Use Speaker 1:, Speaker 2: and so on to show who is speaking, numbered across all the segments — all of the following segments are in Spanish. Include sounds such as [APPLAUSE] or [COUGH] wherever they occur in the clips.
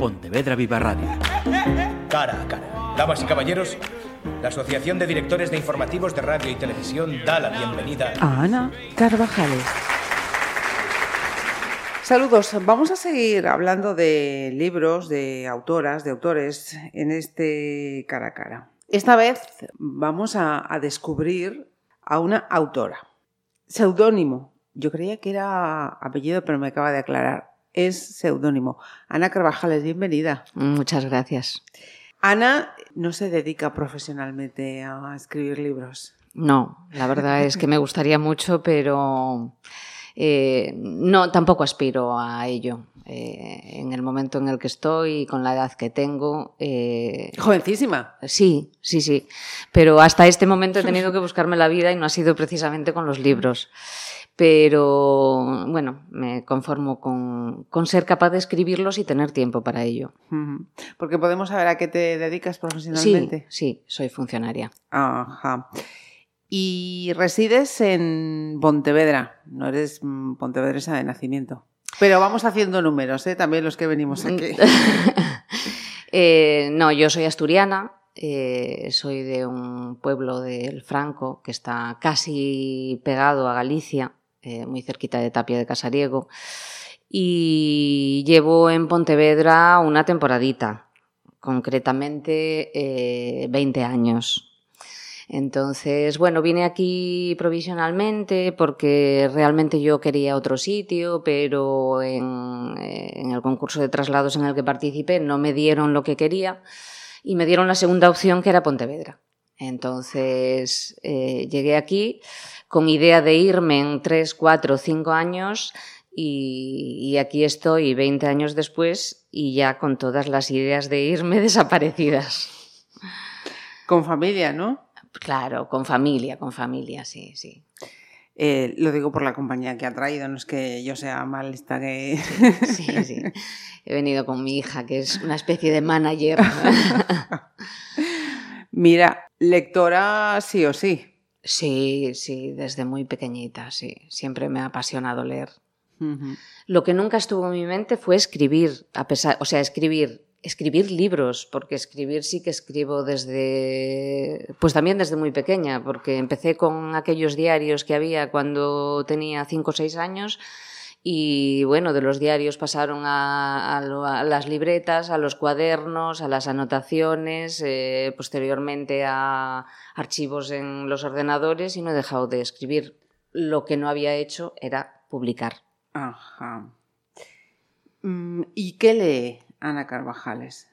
Speaker 1: Pontevedra Viva Radio.
Speaker 2: Cara a cara. Damas y caballeros, la Asociación de Directores de Informativos de Radio y Televisión da la bienvenida
Speaker 3: a Ana Carvajales. Saludos, vamos a seguir hablando de libros, de autoras, de autores en este cara a cara. Esta vez vamos a, a descubrir a una autora. Seudónimo. Yo creía que era apellido, pero me acaba de aclarar. Es seudónimo. Ana Carvajales, bienvenida.
Speaker 4: Muchas gracias.
Speaker 3: Ana no se dedica profesionalmente a escribir libros.
Speaker 4: No, la verdad es que me gustaría mucho, pero eh, no, tampoco aspiro a ello. Eh, en el momento en el que estoy y con la edad que tengo.
Speaker 3: Eh, Jovencísima.
Speaker 4: Sí, sí, sí. Pero hasta este momento he tenido que buscarme la vida y no ha sido precisamente con los libros. Pero bueno, me conformo con, con ser capaz de escribirlos y tener tiempo para ello.
Speaker 3: Porque podemos saber a qué te dedicas profesionalmente.
Speaker 4: Sí, sí, soy funcionaria.
Speaker 3: Ajá. Y resides en Pontevedra, no eres mm, pontevedresa de nacimiento. Pero vamos haciendo números, ¿eh? también los que venimos aquí. [LAUGHS]
Speaker 4: eh, no, yo soy asturiana, eh, soy de un pueblo del Franco que está casi pegado a Galicia, eh, muy cerquita de Tapia de Casariego, y llevo en Pontevedra una temporadita, concretamente 20 años. Entonces, bueno, vine aquí provisionalmente porque realmente yo quería otro sitio, pero en, el concurso de traslados en el que participé no me dieron lo que quería y me dieron la segunda opción que era Pontevedra. Entonces, eh, llegué aquí con idea de irme en tres, cuatro, cinco años y, y, aquí estoy 20 años después y ya con todas las ideas de irme [LAUGHS] desaparecidas.
Speaker 3: Con familia, ¿no?
Speaker 4: Claro, con familia, con familia, sí, sí.
Speaker 3: Eh, lo digo por la compañía que ha traído, no es que yo sea mal esta que...
Speaker 4: Sí, sí. [LAUGHS] He venido con mi hija, que es una especie de manager. [LAUGHS]
Speaker 3: Mira, lectora sí o sí.
Speaker 4: Sí, sí, desde muy pequeñita, sí. Siempre me ha apasionado leer. Uh -huh. Lo que nunca estuvo en mi mente fue escribir, a pesar, o sea, escribir escribir libros, porque escribir sí que escribo desde, pues también desde muy pequeña, porque empecé con aquellos diarios que había cuando tenía cinco o seis años y bueno, de los diarios pasaron a, a, a las libretas, a los cuadernos, a las anotaciones, eh, posteriormente a archivos en los ordenadores y no he dejado de escribir. Lo que no había hecho era publicar.
Speaker 3: Ajá. ¿Y qué lee? Ana Carvajales?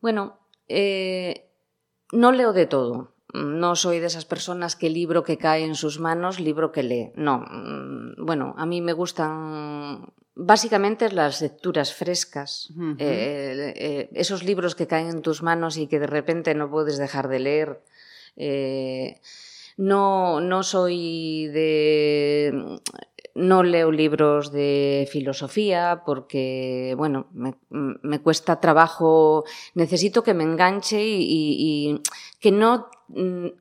Speaker 4: Bueno, eh, no leo de todo. No soy de esas personas que libro que cae en sus manos, libro que lee. No. Mm, bueno, a mí me gustan básicamente las lecturas frescas. Uh -huh. eh, eh, esos libros que caen en tus manos y que de repente no puedes dejar de leer. Eh, no, no soy de no leo libros de filosofía porque, bueno, me, me cuesta trabajo, necesito que me enganche y, y, y, que, no,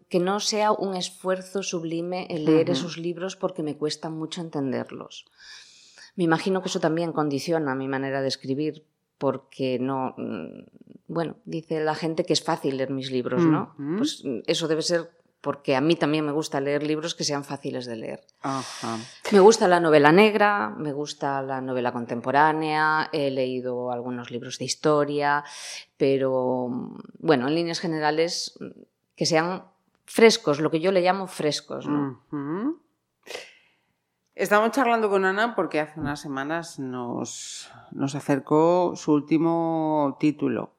Speaker 4: que no sea un esfuerzo sublime el leer uh -huh. esos libros porque me cuesta mucho entenderlos. Me imagino que eso también condiciona mi manera de escribir porque no, bueno, dice la gente que es fácil leer mis libros, ¿no? Uh -huh. Pues eso debe ser porque a mí también me gusta leer libros que sean fáciles de leer.
Speaker 3: Ajá.
Speaker 4: Me gusta la novela negra, me gusta la novela contemporánea, he leído algunos libros de historia, pero bueno, en líneas generales que sean frescos, lo que yo le llamo frescos. ¿no?
Speaker 3: Uh -huh. Estamos charlando con Ana porque hace unas semanas nos, nos acercó su último título,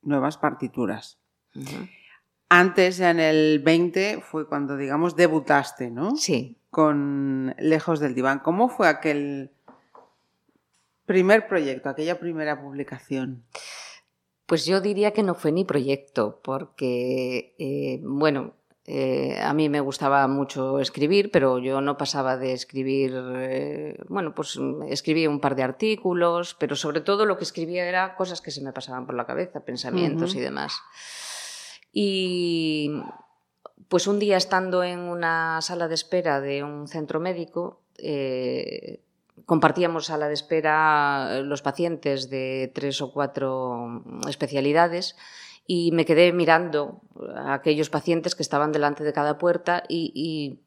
Speaker 3: Nuevas partituras. Uh -huh. Antes, ya en el 20, fue cuando, digamos, debutaste, ¿no?
Speaker 4: Sí.
Speaker 3: Con Lejos del Diván. ¿Cómo fue aquel primer proyecto, aquella primera publicación?
Speaker 4: Pues yo diría que no fue ni proyecto, porque, eh, bueno, eh, a mí me gustaba mucho escribir, pero yo no pasaba de escribir, eh, bueno, pues escribía un par de artículos, pero sobre todo lo que escribía era cosas que se me pasaban por la cabeza, pensamientos uh -huh. y demás. Y pues un día estando en una sala de espera de un centro médico, eh, compartíamos a la de espera los pacientes de tres o cuatro especialidades y me quedé mirando a aquellos pacientes que estaban delante de cada puerta y,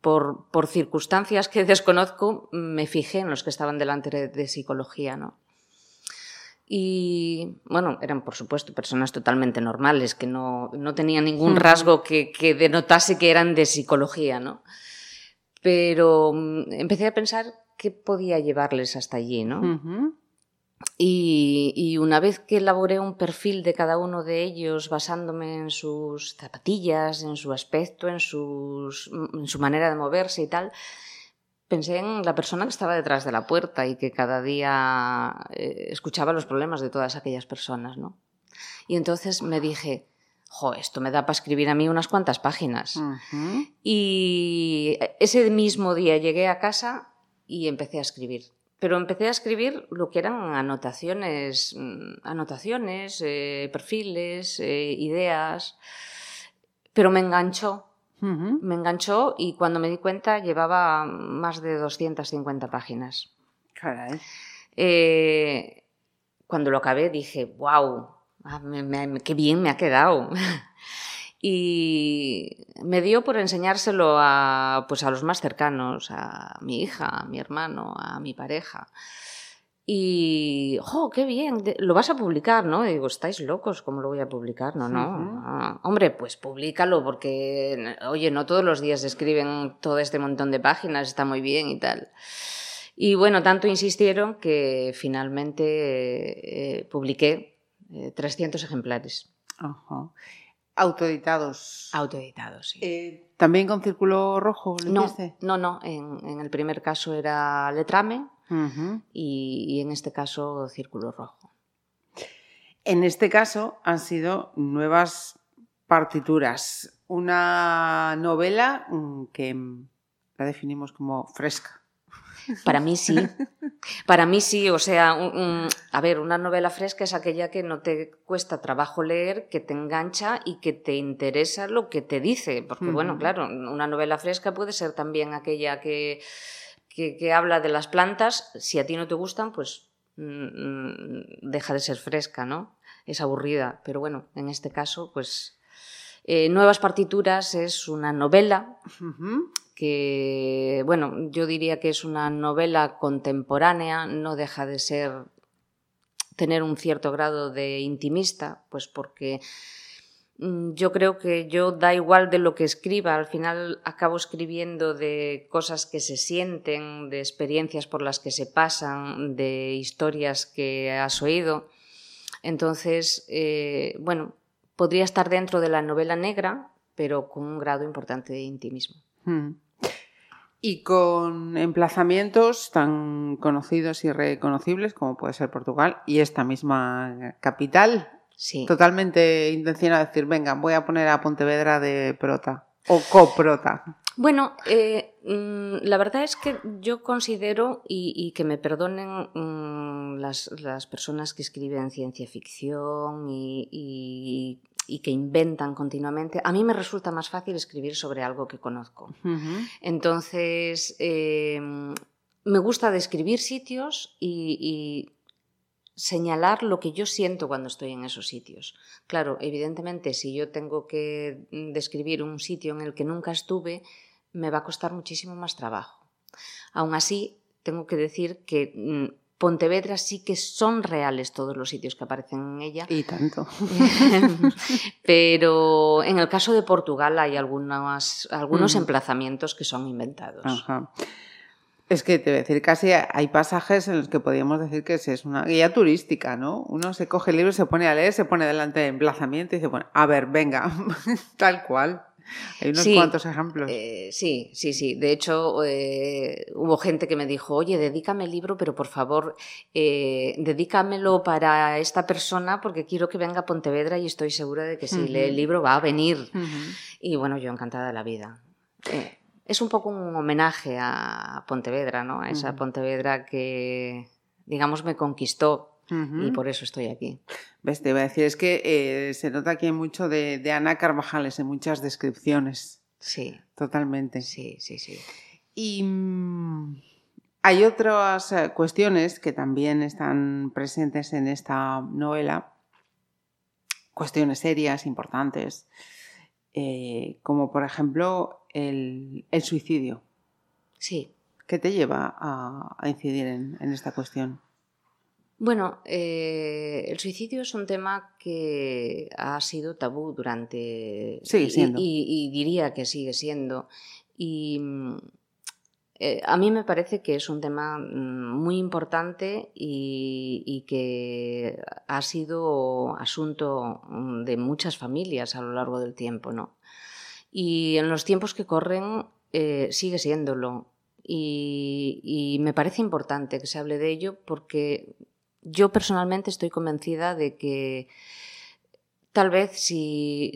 Speaker 4: por, circunstancias que [LAUGHS] desconozco me fijé en los que estaban delante de, de psicología, ¿no? Y bueno, eran por supuesto personas totalmente normales, que no, no tenían ningún rasgo que, que, denotase que eran de psicología, ¿no? Pero mm, empecé a pensar qué podía llevarles hasta allí, ¿no? Uh -huh. y, y, una vez que elaboré un perfil de cada uno de ellos basándome en sus zapatillas, en su aspecto, en, sus, en su manera de moverse y tal, pensé en la persona que estaba detrás de la puerta y que cada día eh, escuchaba los problemas de todas aquellas personas, ¿no? Y entonces me dije, jo, esto me da para escribir a mí unas cuantas páginas. Uh -huh. Y ese mismo día llegué a casa y empecé a escribir. Pero empecé a escribir lo que eran anotaciones, mm, anotaciones, eh, perfiles, eh, ideas, pero me enganchó Uh -huh. Me enganchó y cuando me di cuenta llevaba más de 250 páginas.
Speaker 3: Caray.
Speaker 4: Eh, cuando lo acabé dije, wow, ah, me, me, qué bien me ha quedado. [LAUGHS] y me dio por enseñárselo a, pues a los más cercanos, a mi hija, a mi hermano, a mi pareja. Y, ¡oh, qué bien! Lo vas a publicar, ¿no? Y digo, estáis locos, ¿cómo lo voy a publicar? No, no. Uh -huh. hombre, pues públicalo porque, oye, no todos los días escriben todo este montón de páginas, está muy bien y tal. Y bueno, tanto insistieron que finalmente eh, publiqué eh, 300 ejemplares.
Speaker 3: Uh -huh. Autoeditados.
Speaker 4: Autoeditados, sí.
Speaker 3: Eh, ¿También con círculo rojo?
Speaker 4: no, hiciste? no, no. En, en, el primer caso era letrame uh -huh. y, y, en este caso círculo rojo.
Speaker 3: En este caso han sido nuevas partituras. Una novela mm, que la definimos como fresca.
Speaker 4: Para mí sí. [LAUGHS] Para mí sí, o sea, un, un, a ver, una novela fresca es aquella que no te cuesta trabajo leer, que te engancha y que te interesa lo que te dice. Porque, uh -huh. bueno, claro, una novela fresca puede ser también aquella que, que, que, habla de las plantas. Si a ti no te gustan, pues mmm, deja de ser fresca, ¿no? Es aburrida. Pero bueno, en este caso, pues. Eh, Nuevas partituras es una novela uh -huh que, bueno, yo diría que es una novela contemporánea, no deja de ser tener un cierto grado de intimista, pues porque mm, yo creo que yo da igual de lo que escriba, al final acabo escribiendo de cosas que se sienten, de experiencias por las que se pasan, de historias que has oído. Entonces, eh, bueno, podría estar dentro de la novela negra, pero con un grado importante de intimismo.
Speaker 3: Hmm y con emplazamientos tan conocidos y reconocibles como puede ser Portugal y esta misma capital.
Speaker 4: Sí.
Speaker 3: Totalmente intencionada decir, venga, voy a poner a Pontevedra de prota o coprota.
Speaker 4: Bueno, eh, mm, la verdad es que yo considero, y, y que me perdonen mmm, las, las, personas que escriben ciencia ficción y, y y que inventan continuamente, a mí me resulta más fácil escribir sobre algo que conozco. Uh -huh. Entonces, eh, me gusta describir sitios y, señalar lo que yo siento cuando estoy en esos sitios. Claro, evidentemente, si yo tengo que describir un sitio en el que nunca estuve, me va a costar muchísimo más trabajo. Aún así, tengo que decir que mm, Pontevedra sí que son reales todos los sitios que aparecen en ella.
Speaker 3: Y tanto. [LAUGHS]
Speaker 4: Pero en el caso de Portugal hay algunos mm. emplazamientos que son inventados.
Speaker 3: Ajá. Es que te voy a decir, casi hay pasajes en los que podríamos decir que es una guía turística, ¿no? Uno se coge el libro, se pone a leer, se pone delante de emplazamiento y dice, bueno, a ver, venga, [LAUGHS] tal cual. Hay unos
Speaker 4: sí,
Speaker 3: cuantos ejemplos.
Speaker 4: Eh, sí, sí, sí. De hecho, eh, hubo gente que me dijo, oye, dedícame el libro, pero por favor, eh, dedícamelo para esta persona porque quiero que venga a Pontevedra y estoy segura de que si uh -huh. lee el libro va a venir. Uh -huh. Y bueno, yo encantada de la vida. Es un poco un homenaje a Pontevedra, ¿no? A esa uh -huh. Pontevedra que, digamos, me conquistó Uh -huh. Y por eso estoy aquí.
Speaker 3: Ves, te iba a decir, es que eh, se nota aquí mucho de, de, Ana Carvajales en muchas descripciones.
Speaker 4: Sí.
Speaker 3: Totalmente.
Speaker 4: Sí, sí, sí.
Speaker 3: Y mm, Hay otras eh, cuestiones que también están presentes en esta novela, cuestiones serias, importantes, eh, como por ejemplo el, suicidio.
Speaker 4: Sí.
Speaker 3: ¿Qué te lleva a, incidir en, esta cuestión?
Speaker 4: Bueno, eh, el suicidio es un tema que ha sido tabú durante...
Speaker 3: Sigue siendo.
Speaker 4: Y, diría que sigue siendo. Y eh, a mí me parece que es un tema mm, muy importante y, que ha sido asunto mm, de muchas familias a lo largo del tiempo, ¿no? Y en los tiempos que corren eh, sigue siéndolo. y me parece importante que se hable de ello porque yo personalmente estoy convencida de que tal vez si,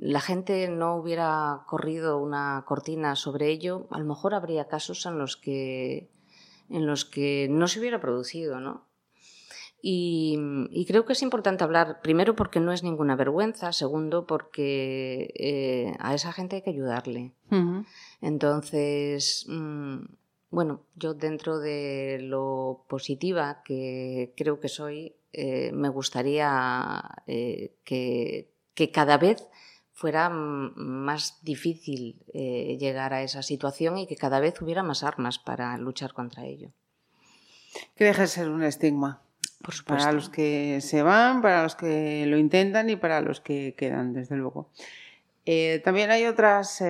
Speaker 4: la gente no hubiera corrido una cortina sobre ello, a lo mejor habría casos en los que, en los que no se hubiera producido, ¿no? Y, creo que es importante hablar, primero porque no es ninguna vergüenza, segundo porque eh, a esa gente hay que ayudarle. Entonces, mm, bueno, yo dentro de lo positiva que creo que soy, eh, me gustaría eh, que, cada vez fuera más difícil eh, llegar a esa situación y que cada vez hubiera más armas para luchar contra ello.
Speaker 3: Que deje de ser un estigma.
Speaker 4: Por supuesto.
Speaker 3: Para los que se van, para los que lo intentan y para los que quedan, desde luego. también hay otras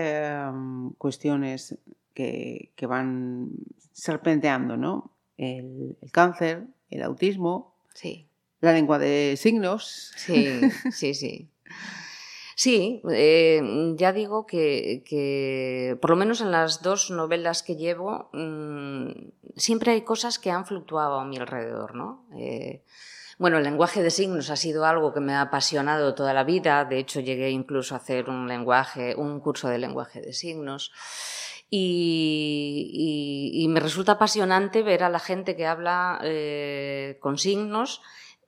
Speaker 3: cuestiones que, van serpenteando, ¿no? El, cáncer, el autismo,
Speaker 4: sí.
Speaker 3: la lengua de signos.
Speaker 4: Sí, sí, sí. [LAUGHS] Sí, eh, ya digo que, por lo menos en las dos novelas que llevo, mm, siempre hay cosas que han fluctuado a mi alrededor, ¿no? Eh, bueno, el lenguaje de signos ha sido algo que me ha apasionado toda la vida. De hecho, llegué incluso a hacer un lenguaje, un curso de lenguaje de signos. Y, me resulta apasionante ver a la gente que habla eh, con signos,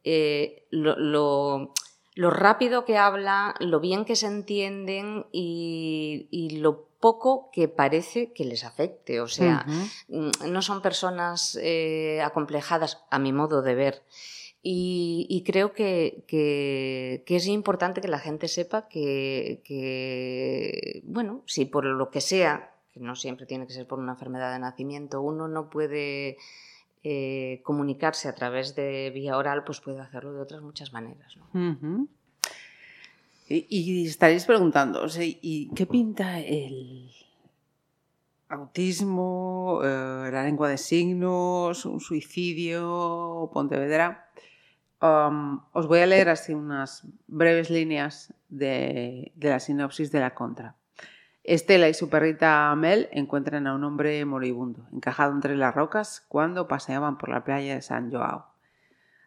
Speaker 4: eh, lo, rápido que habla, lo bien que se entienden y, lo poco que parece que les afecte. O sea, mm, no son personas eh, acomplejadas a mi modo de ver. Y, creo que, es importante que la gente sepa que, que, bueno, si por lo que sea que no siempre tiene que ser por una enfermedad de nacimiento, uno no puede eh, comunicarse a través de vía oral, pues puede hacerlo de otras muchas maneras.
Speaker 3: y, estaréis preguntando, ¿y qué pinta el autismo, eh, la lengua de signos, un suicidio, Pontevedra? Um, os voy a leer así unas breves líneas de la sinopsis de la contra. Estela y su perrita Mel encuentran a un hombre moribundo, encajado entre las rocas, cuando paseaban por la playa de San Joao.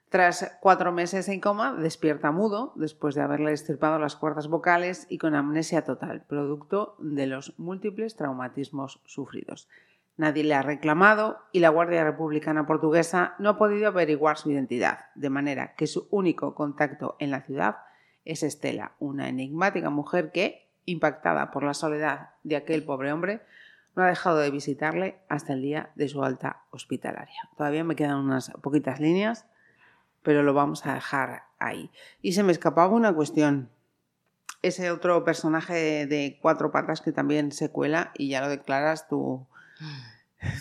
Speaker 3: Tras cuatro meses en coma, despierta mudo después de haberle estirpado las cuerdas vocales y con amnesia total, producto de los múltiples traumatismos sufridos. Nadie le ha reclamado y la Guardia Republicana Portuguesa no ha podido averiguar su identidad, de manera que su único contacto en la ciudad es Estela, una enigmática mujer que, impactada por la soledad de aquel pobre hombre, no ha dejado de visitarle hasta el día de su alta hospitalaria. Todavía me quedan unas poquitas líneas, pero lo vamos a dejar ahí. Y se me escapaba una cuestión. Ese otro personaje de cuatro patas que también se cuela y ya lo declaras tu,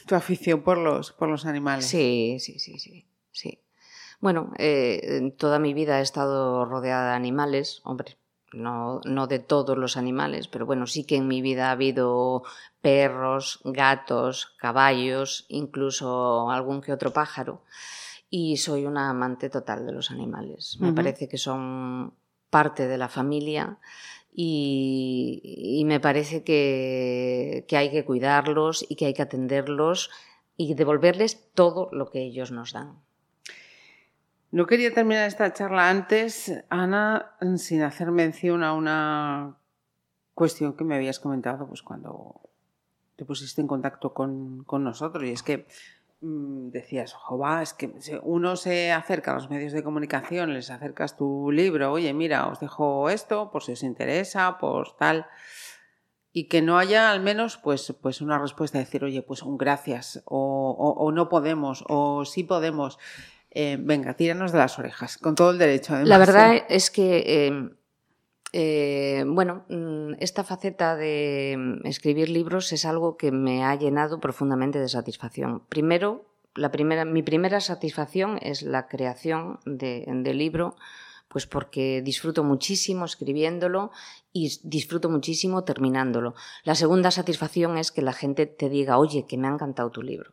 Speaker 3: tu afición por los, por los animales.
Speaker 4: Sí, sí, sí, sí. sí. Bueno, eh, toda mi vida he estado rodeada de animales, hombre, no, no de todos los animales, pero bueno, sí que en mi vida ha habido perros, gatos, caballos, incluso algún que otro pájaro. Y soy una amante total de los animales. Me parece que son parte de la familia y, me parece que, que hay que cuidarlos y que hay que atenderlos y devolverles todo lo que ellos nos dan.
Speaker 3: No quería terminar esta charla antes, Ana, sin hacer mención a una cuestión que me habías comentado pues, cuando te pusiste en contacto con, nosotros. Y es que mm, decías, va, es que uno se acerca a los medios de comunicación, les acercas tu libro, oye, mira, os dejo esto por si os interesa, por tal. y que no haya al menos pues, pues una respuesta, decir, oye, pues un gracias, o, no podemos, o sí podemos. Eh, venga, tíranos de las orejas, con todo el derecho.
Speaker 4: La verdad es que, em, eh, bueno, mm, esta faceta de mm, escribir libros es algo que me ha llenado profundamente de satisfacción. Primero, la primera, mi primera satisfacción es la creación del de libro pues porque disfruto muchísimo escribiéndolo y disfruto muchísimo terminándolo. La segunda satisfacción es que la gente te diga, oye, que me ha encantado tu libro.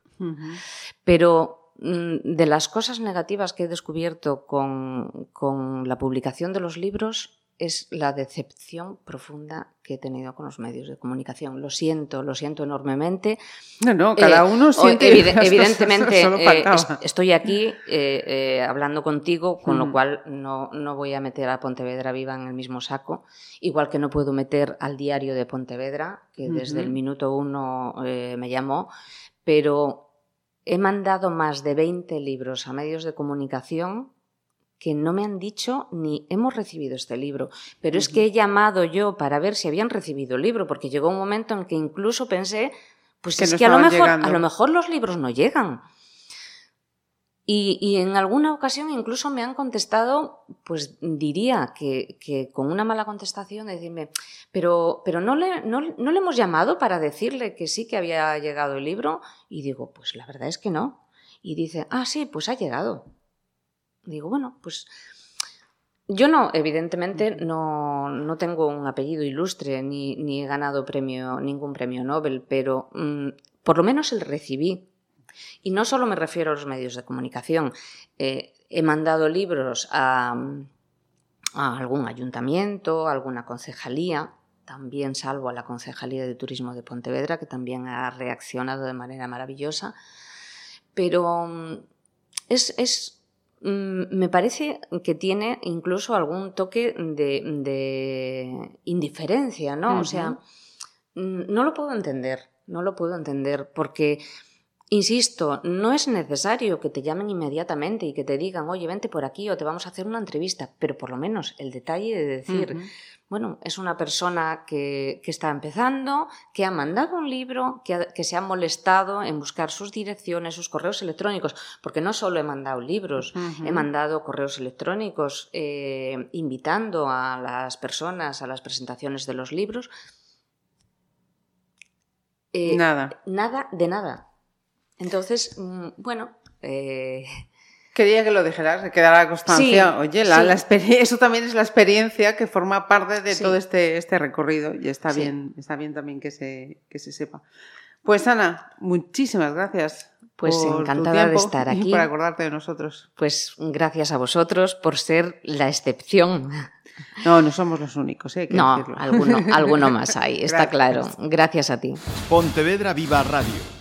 Speaker 4: Pero de las cosas negativas que he descubierto con, con la publicación de los libros, es la decepción profunda que he tenido con los medios de comunicación. Lo siento, lo siento enormemente.
Speaker 3: No, no, cada [LAUGHS] eh, uno siente.
Speaker 4: evidentemente, eh, estoy aquí eh, hablando contigo, con lo mm. cual no, no, voy a meter a Pontevedra Viva en el mismo saco, igual que no puedo meter al diario de Pontevedra, que desde el minuto uno me llamó, pero he mandado más de 20 libros a medios de comunicación que no me han dicho ni hemos recibido este libro, pero es que he llamado yo para ver si habían recibido el libro, porque llegó un momento en que incluso pensé, pues es que a lo, mejor, a lo mejor los libros no llegan. Y, en alguna ocasión incluso me han contestado, pues diría que, con una mala contestación, decirme, pero, pero no, le, no, no, le hemos llamado para decirle que sí que había llegado el libro. Y digo, pues la verdad es que no. Y dice, ah, sí, pues ha llegado. Digo, bueno, pues yo no, evidentemente, no, no tengo un apellido ilustre ni, ni, he ganado premio, ningún premio Nobel, pero mm, por lo menos el recibí. Y no solo me refiero a los medios de comunicación. Eh, he mandado libros a, a, algún ayuntamiento, a alguna concejalía, también salvo a la Concejalía de Turismo de Pontevedra, que también ha reaccionado de manera maravillosa. Pero mm, es, es Mm, me parece que tiene incluso algún toque de, indiferencia, ¿no? O sea, mm, no lo puedo entender, no lo puedo entender, porque, insisto, no es necesario que te llamen inmediatamente y que te digan, oye, vente por aquí o te vamos a hacer una entrevista, pero por lo menos el detalle de decir, bueno, es una persona que, está empezando, que ha mandado un libro, que, se ha molestado en buscar sus direcciones, sus correos electrónicos, porque no solo he mandado libros, he mandado correos electrónicos eh, invitando a las personas a las presentaciones de los libros.
Speaker 3: Eh, nada.
Speaker 4: Nada de nada. Entonces, mm, bueno, eh,
Speaker 3: Quería que lo dijeras, que quedara constancia. Oye, la, eso también es la experiencia que forma parte de todo este, este recorrido y está bien, está bien también que se, que se sepa. Pues Ana, muchísimas gracias.
Speaker 4: Pues encantada de estar aquí.
Speaker 3: Y por acordarte de nosotros.
Speaker 4: Pues gracias a vosotros por ser la excepción.
Speaker 3: No, no somos los únicos, ¿eh?
Speaker 4: no, alguno, alguno [LAUGHS] más hay, está claro. Gracias a ti.
Speaker 1: Pontevedra Viva Radio